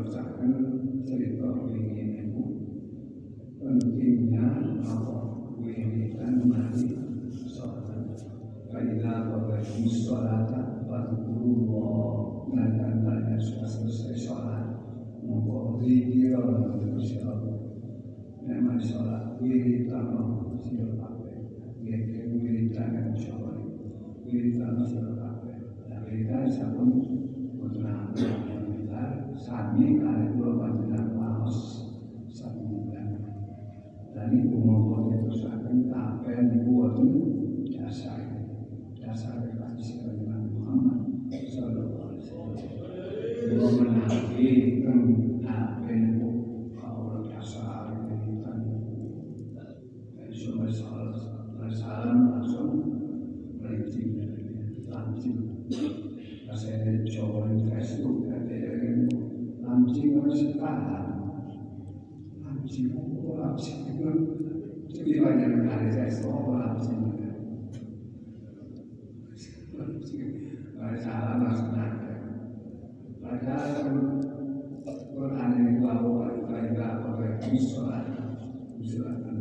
membacakan cerita penginginmu pentingnya apa wiridan mati sholat Baiklah bapak ini batu Fadulullah Dan tanya sudah selesai sholat. Mungkau zikir Insya Allah Memang sholat wiridan Sila pakai Wiridan wiridan insya Allah Wiridan sila pakai Wiridan sabun Untuk sami kali dua panjenengan maos sambungan dari umum itu sakit tapen buatan dasar dasar kasih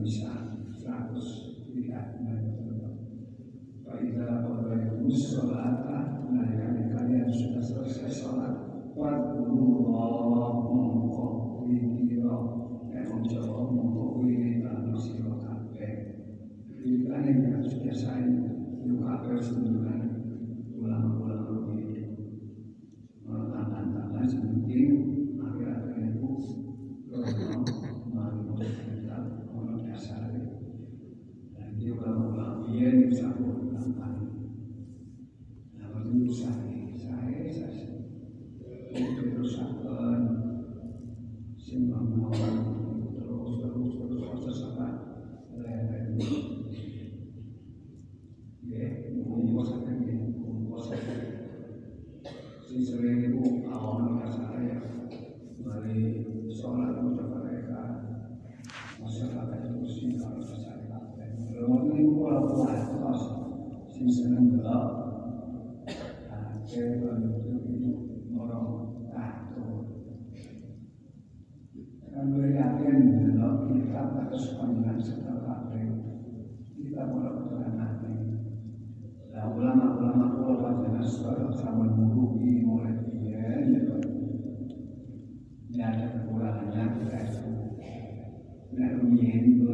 bisa 100 tidak Faiza Qadraikum Sholata Menanyakan kalian sudah selesai sholat. Fadullah Mengkau eh, Lidiro Emang jawab mengkau ini Dalam siro kabe Dilikan yang sudah saya Yuka kabe sendirian Ulang-ulang Tangan-tangan sendiri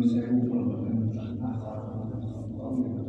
sewu puluh dan akhirat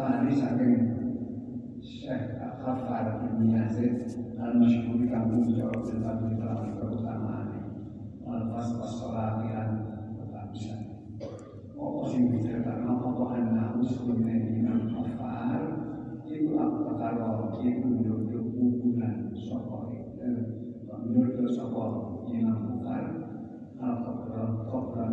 Fahri saking Syekh Khafar bin Yazid al-Masyhuri kampung Jawa bin Fadli Fahri keutamaan Al-Fas Fasolah Iran Ketamsa Apa sing diceritakan? Apa anak sebelumnya Imam Khafar Iku aku takaro Iku menurut ukuran Sopo Menurut Sopo Imam Bukhar Al-Qabran Qabran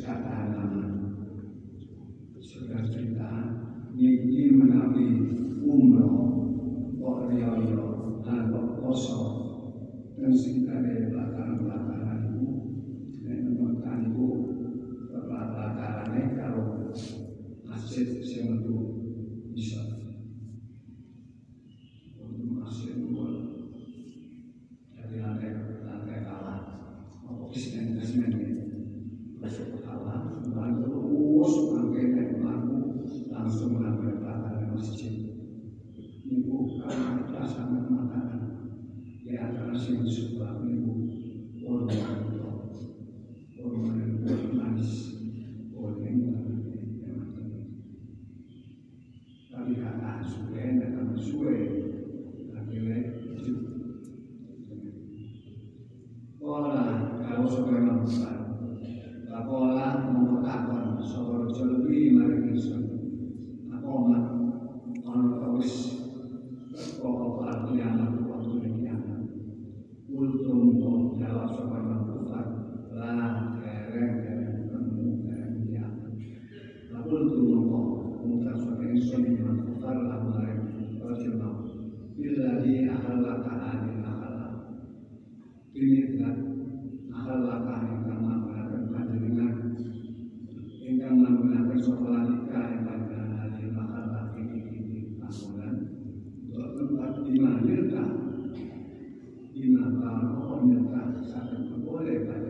suka sudah cerita niki menawi umroh kok riyo kok kosong. Dan diri dan akal lakah ingkang mangkalaken panjenengan ingkang mangkalaken sekolah nikah ingkang kanane bakal lagi iki panggonan untuk tempat di mana kita dinapa orang yang tak sakit boleh pada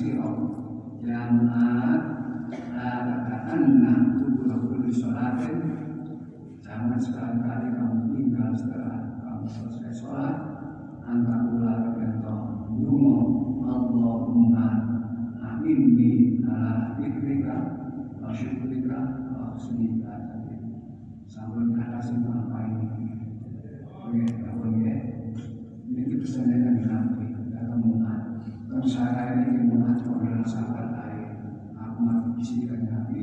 katsira jamaat la taka'anna tubura kulli sholatin jangan sekali-kali kamu tinggal setelah kamu selesai sholat. Antakula kento nyumo Allahumma aminni ala fikrika wa syukrika wa husni ibadatik. Sambil kata semua apa ini? Oke, oke. Ini kita sendiri kan Nabi kata Muhammad terus hari ini merasakan lain, aku masih bisikan hati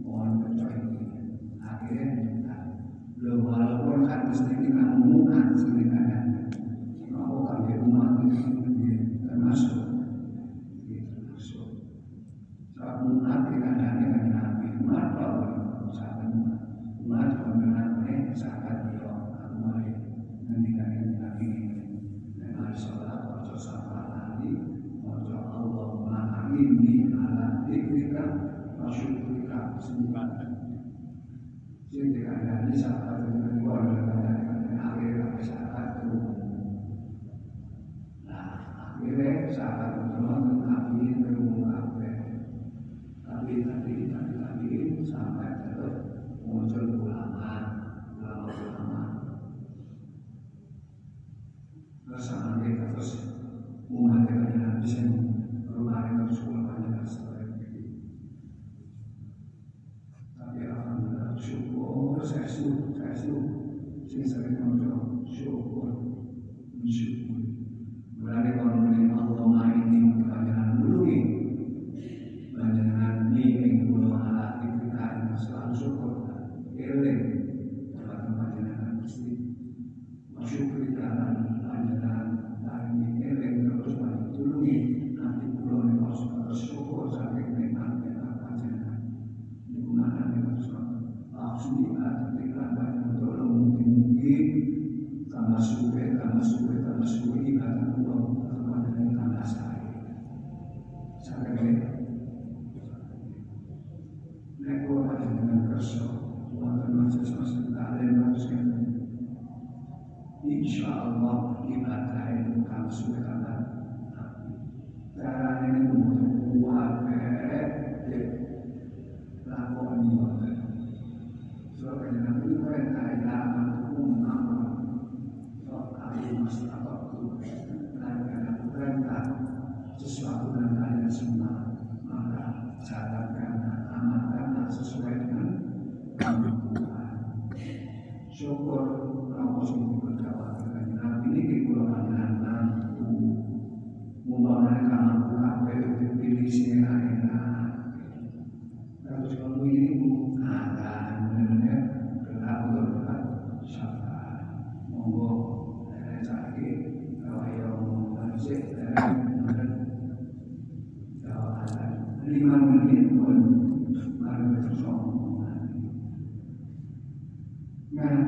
mohon percaya. Ini akhirnya kita lo walaupun kan mesti kita mengumumkan sini kan, kan aku kan di rumah ini kan Kita sembuhkan. Jadi keadaan ini saat kita berkumpul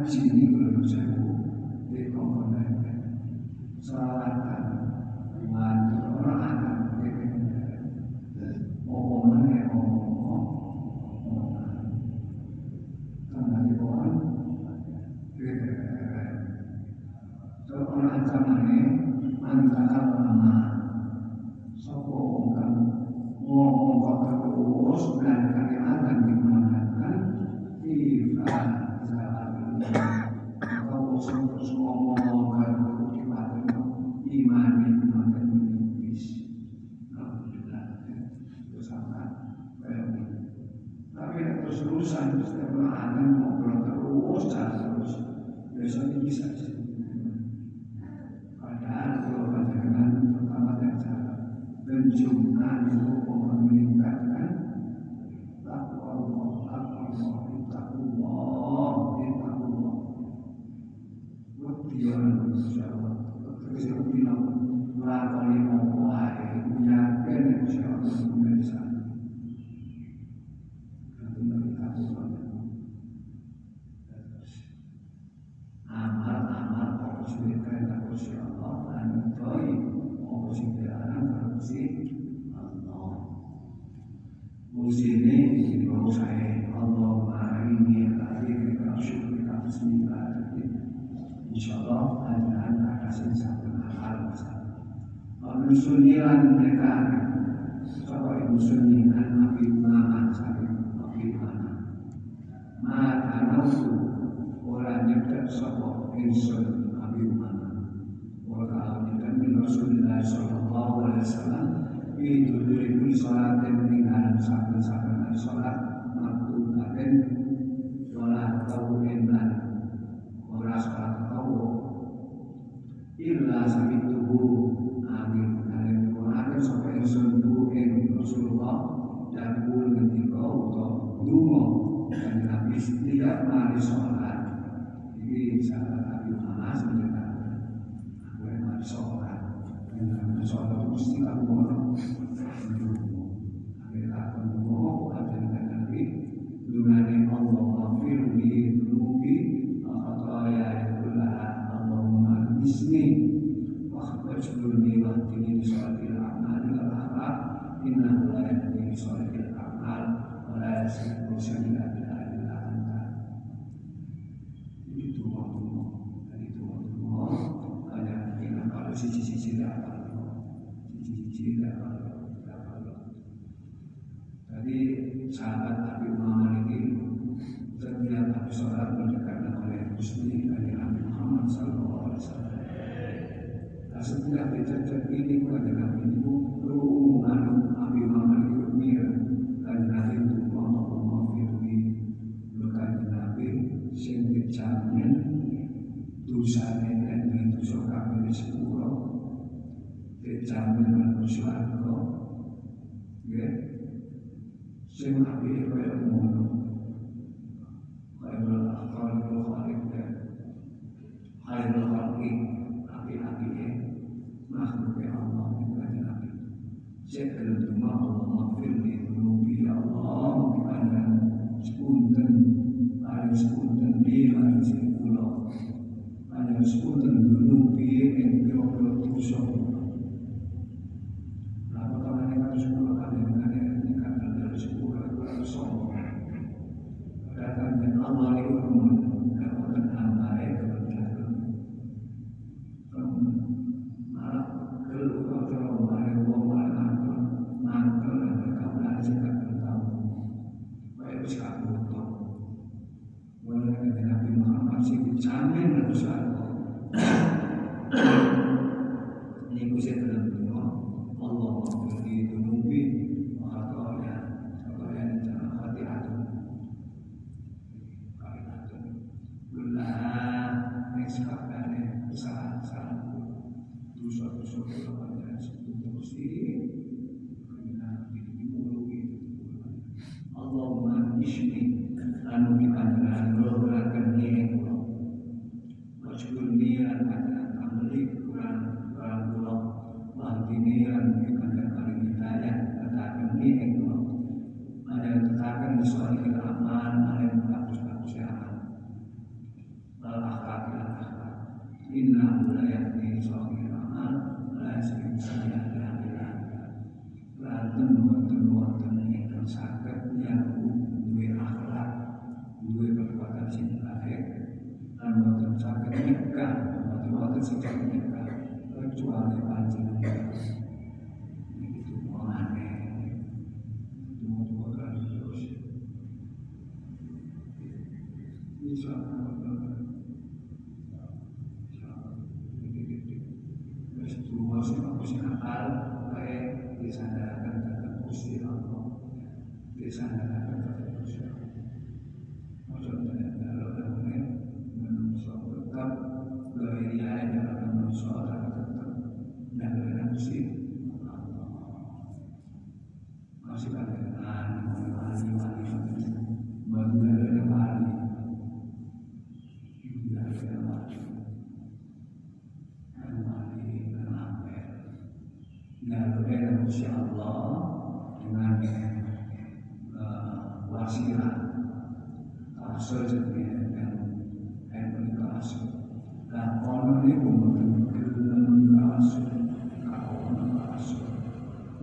ngaji ini belum saya di komponen salatan Di bawah saya Allah ini lagi kita syukur kita ajaran kasih satu hal suniran mereka Kalau ibu suniran Nabi Muhammad Nabi Muhammad Maka nafsu Orang nyedak Sopo insun Muhammad. Wala aminkan min Rasulullah Sallallahu Alaihi Wasallam Itu dari kuli sholat dan meninggalan Sahabat-sahabat dari sholat Makul dan Sholat tawurin dan Orang sholat tawu Illa sabit tubuh Amin Dan Quran Sampai insun Buhin Rasulullah Dan kul ketika Untuk dungo. Dan Nabi tidak mari sholat. Jadi sahabat Nabi Muhammad Menjelaskan Aku yang sholat Dan Nabi sholat itu mesti tak boleh Akhirnya tak dungo Akhirnya Nabi Dunani Allah Mafirli Dunubi Khataya Kullaha Allahumma Bismi Wakhbajulni Wahdini Salatil A'mal Al-Akhlaq Innahu la yahdi Salatil A'mal Wa la yasifu Syamila Bila Illa Anta Itu waktu Dan itu waktu Hanya dengan kalau sisi-sisi dapat Sisi-sisi dapat Tadi sahabat Nabi Muhammad ini habis sholat mendekat oleh Muslim dari Nabi Muhammad Sallallahu Alaihi Wasallam. Setiap dicatat ini kepada Nabi itu rumungan Nabi Muhammad itu mir dan Nabi itu Allah mafirni bukan Nabi sing dijamin dosa dan itu suka dari sepuluh dijamin ya sing akhirnya kaya ngono kaya akal kaya khalik dan kaya hati api-apinya makhluknya Allah bukan api saya kalau cuma Allah maafir di dunia ya Allah karena sepunten ada sepunten di ada sepuluh ada sepunten dunia yang kira-kira 你长按不 sikapnya kecuali panjenengan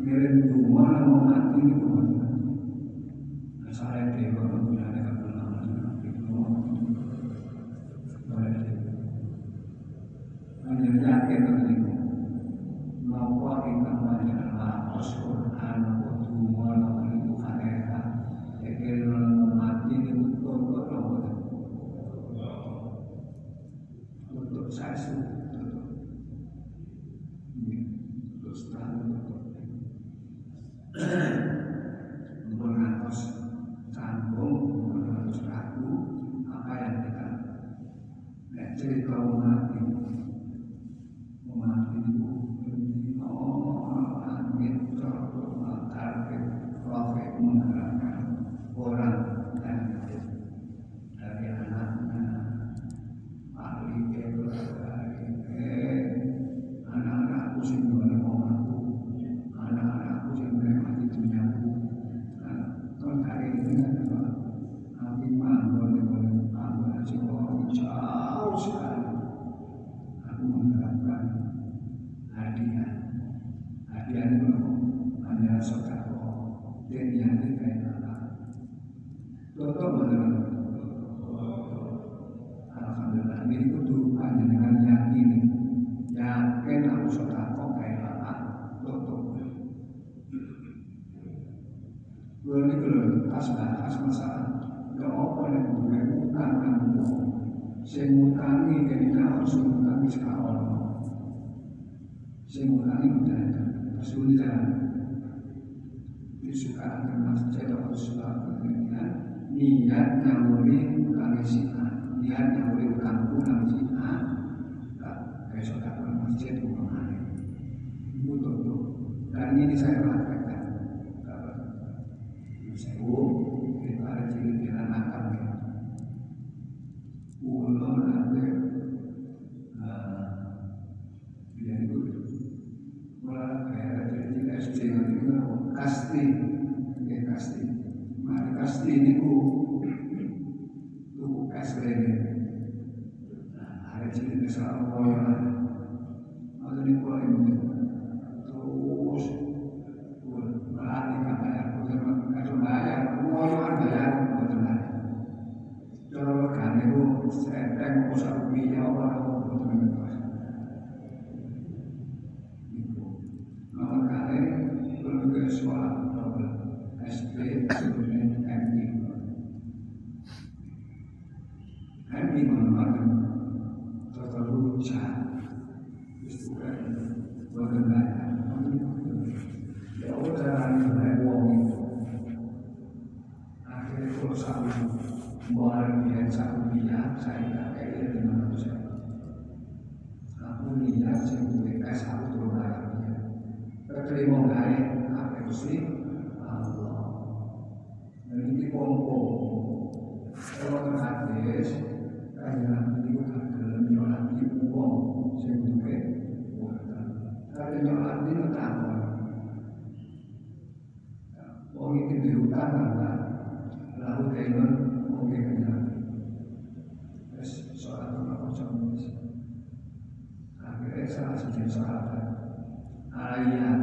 miren rumah mau mati. Di rumah saya dewa punya ada kebenaran boleh menjadi akhir ini bahwa kita menjadi Allah Rasul Dan ini saya mengatakan Ibu kita jadi kita nakal Ulo nanti Dia itu Mulai kayak jadi SD casting, Ya casting. time. persoalan apa contohnya akhirnya salah satu sahabat. Ayat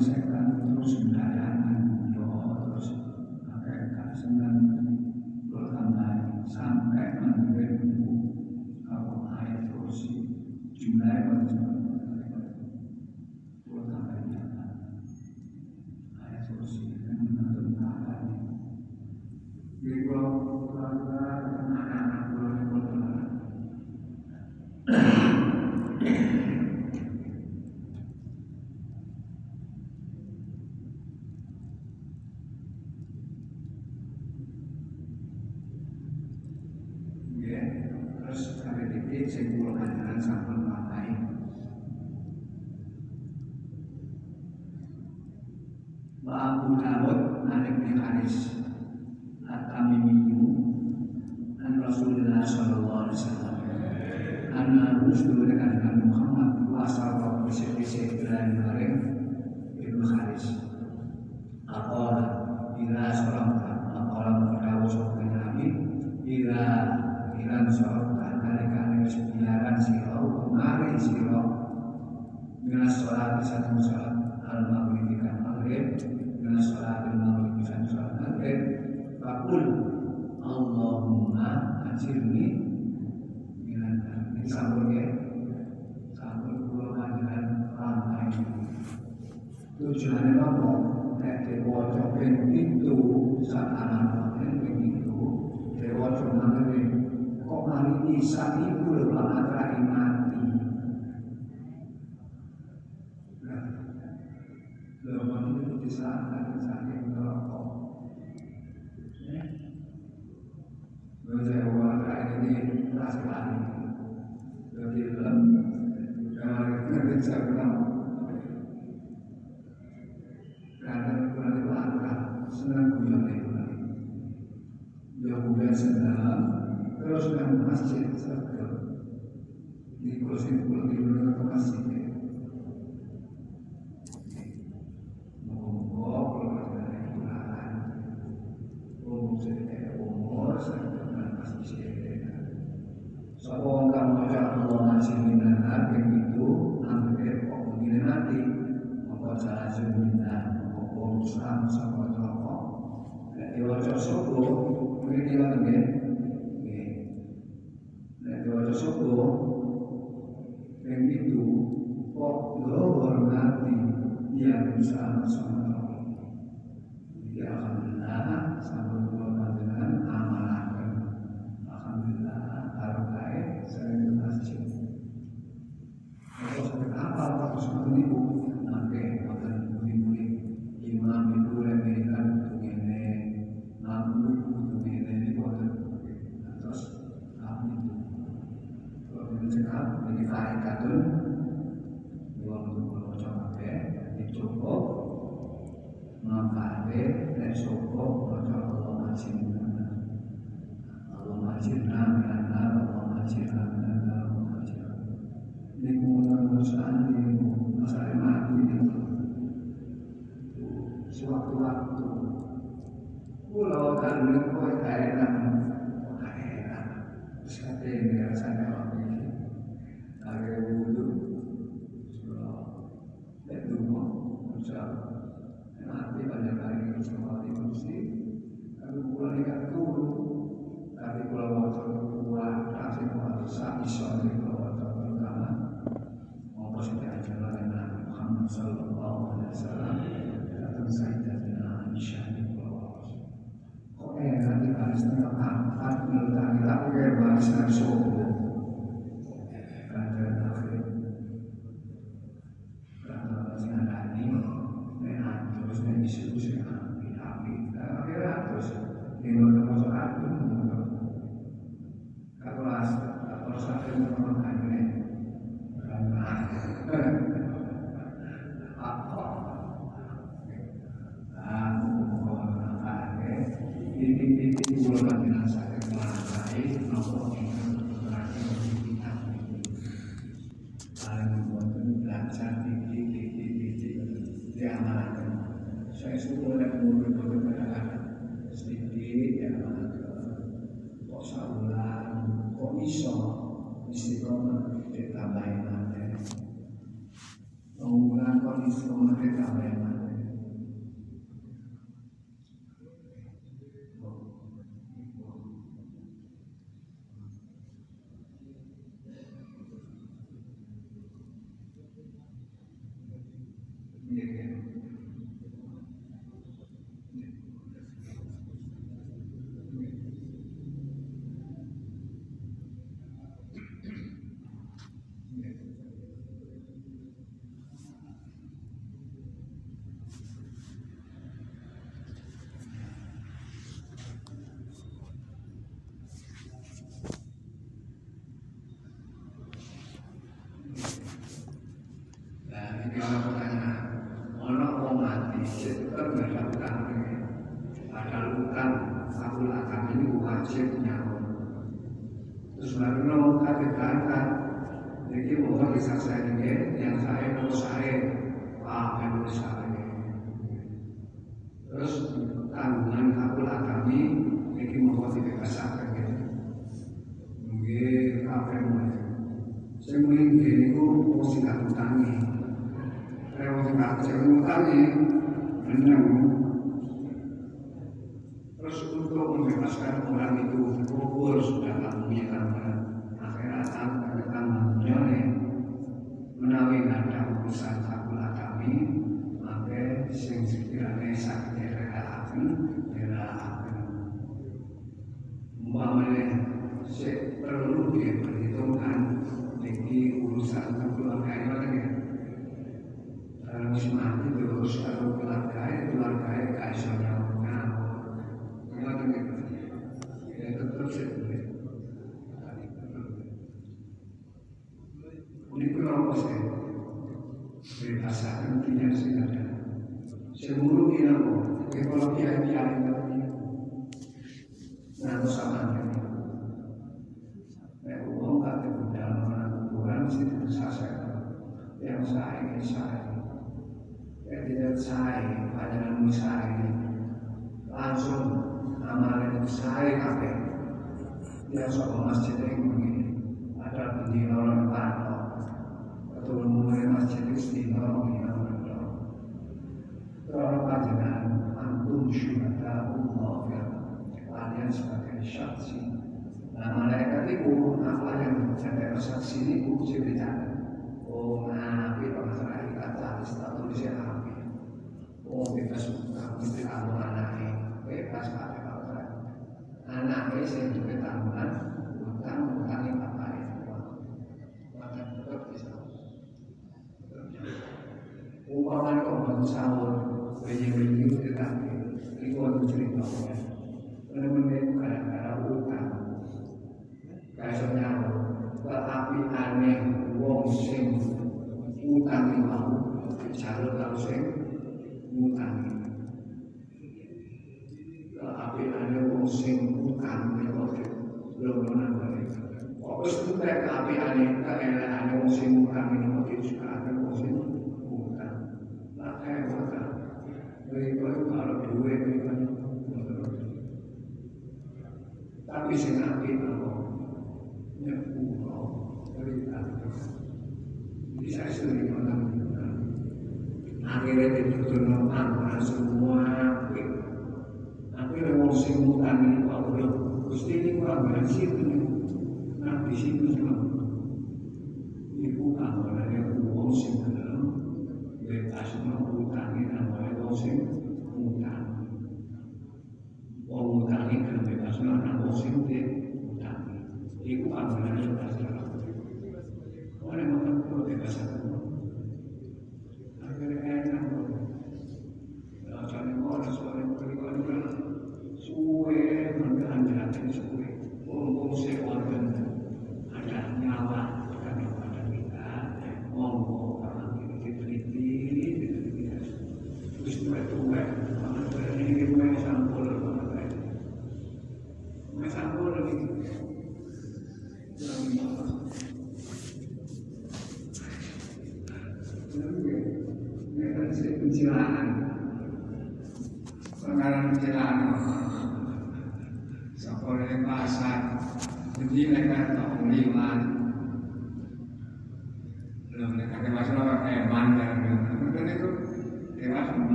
saya terus mendadak dengan satu al maghrib dengan maghrib dengan sholat al maghrib dengan maghrib fakul Allahumma ajirni dengan ini sambung ya. sambung pulau dengan lantai. Tujuannya apa? Itu saat anak begitu dewa cuma kok mari bisa ibu lepas antara kesalahan saking neraka. saya terakhir ini rasakan. Jadi dalam karena kurang senang itu. Ya senang terus masjid di kursi pulang di ke masjid. maca azuminah sam sama toko itu kok yang sama sama dipimpin golongan jenazah dengan baik maupun saya mungkin ku mesti nggak utangi. Saya mesti nggak saya utangi, benar Terus untuk membebaskan orang itu kubur sudah punya gambaran akhirat akan tambahnya menawi ada urusan kabul kami maka sing sekiranya sakit relakan relakan umpamanya se perlu diperhitungkan di urusan keluarga itu kan ya? Masih mati terus kalau keluarga keluarga kaisonya ini kenapa saya berdasarkan tidak sengaja semua kira kok kalau dia dia ini nah sama ini Nek uang kata dalam Tuhan sih saya yang saya saya yang tidak saya panjangan saya langsung amalan saya kafe dia soal masjid yang begini ada bendera orang kantor atau mulai masjid begini orang Kalau panjangan antum syuhada Allah ya. Kalian sebagai saksi. Nah malaikat itu apa yang sampai saksi ini? Cerita Oh nabi pengasah kata status tulisnya nabi Oh bebas kamu itu kamu anaknya bebas kata kata anaknya saya juga tambahan bukan bukan yang apa itu maka tetap bisa umpama kau bangun sahur begini tetapi itu aku cerita mau jalur kalau sing utang tetapi aneh wong sing mau belum menang kok wis tuwek tapi aneh kayak aneh wong ini mau juga ada wong sing utang lah kayak utang Mereka kalau duit mereka tapi sing apik apa? Nyepuro cerita. Bisa sering orang akhirnya ditutur nama semua apik akhirnya mau sing utang ini kok belum gusti ini kurang berhasil ini. Di situ semua ibu amalannya uang sing belum bebas mau utangin amalannya uang sing utang Wong kan bebas mana wong sing Bueno, vamos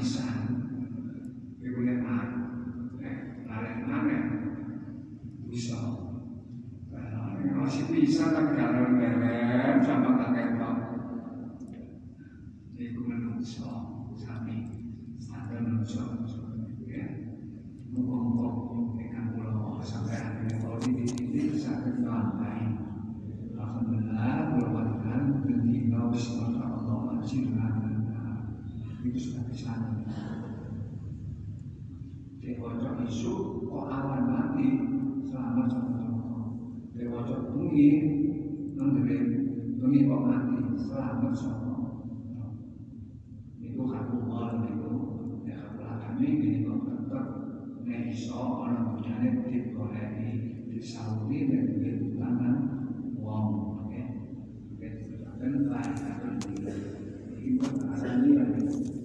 lawas sama pisang. Ibu lihat eh, lari mana? Bisa. Masih bisa tapi kalau berem sama kakek bang. Ibu menungso sami, ada menungso ya. Dengan pulau sampai akhirnya kalau di sini bisa kelampai. Alhamdulillah, berbahagia ketika bismillah Allah masih itu sudah di sana. Dewoco isu kok awan mati selamat sama sama. Dewoco bunyi nanggere bengi kok mati selamat sama. Itu kabul itu ya kabul kami ini kok tetap neiso orang punya digoreni disauri dan di tangan uang. Oke, dan terakhir akan функционирования.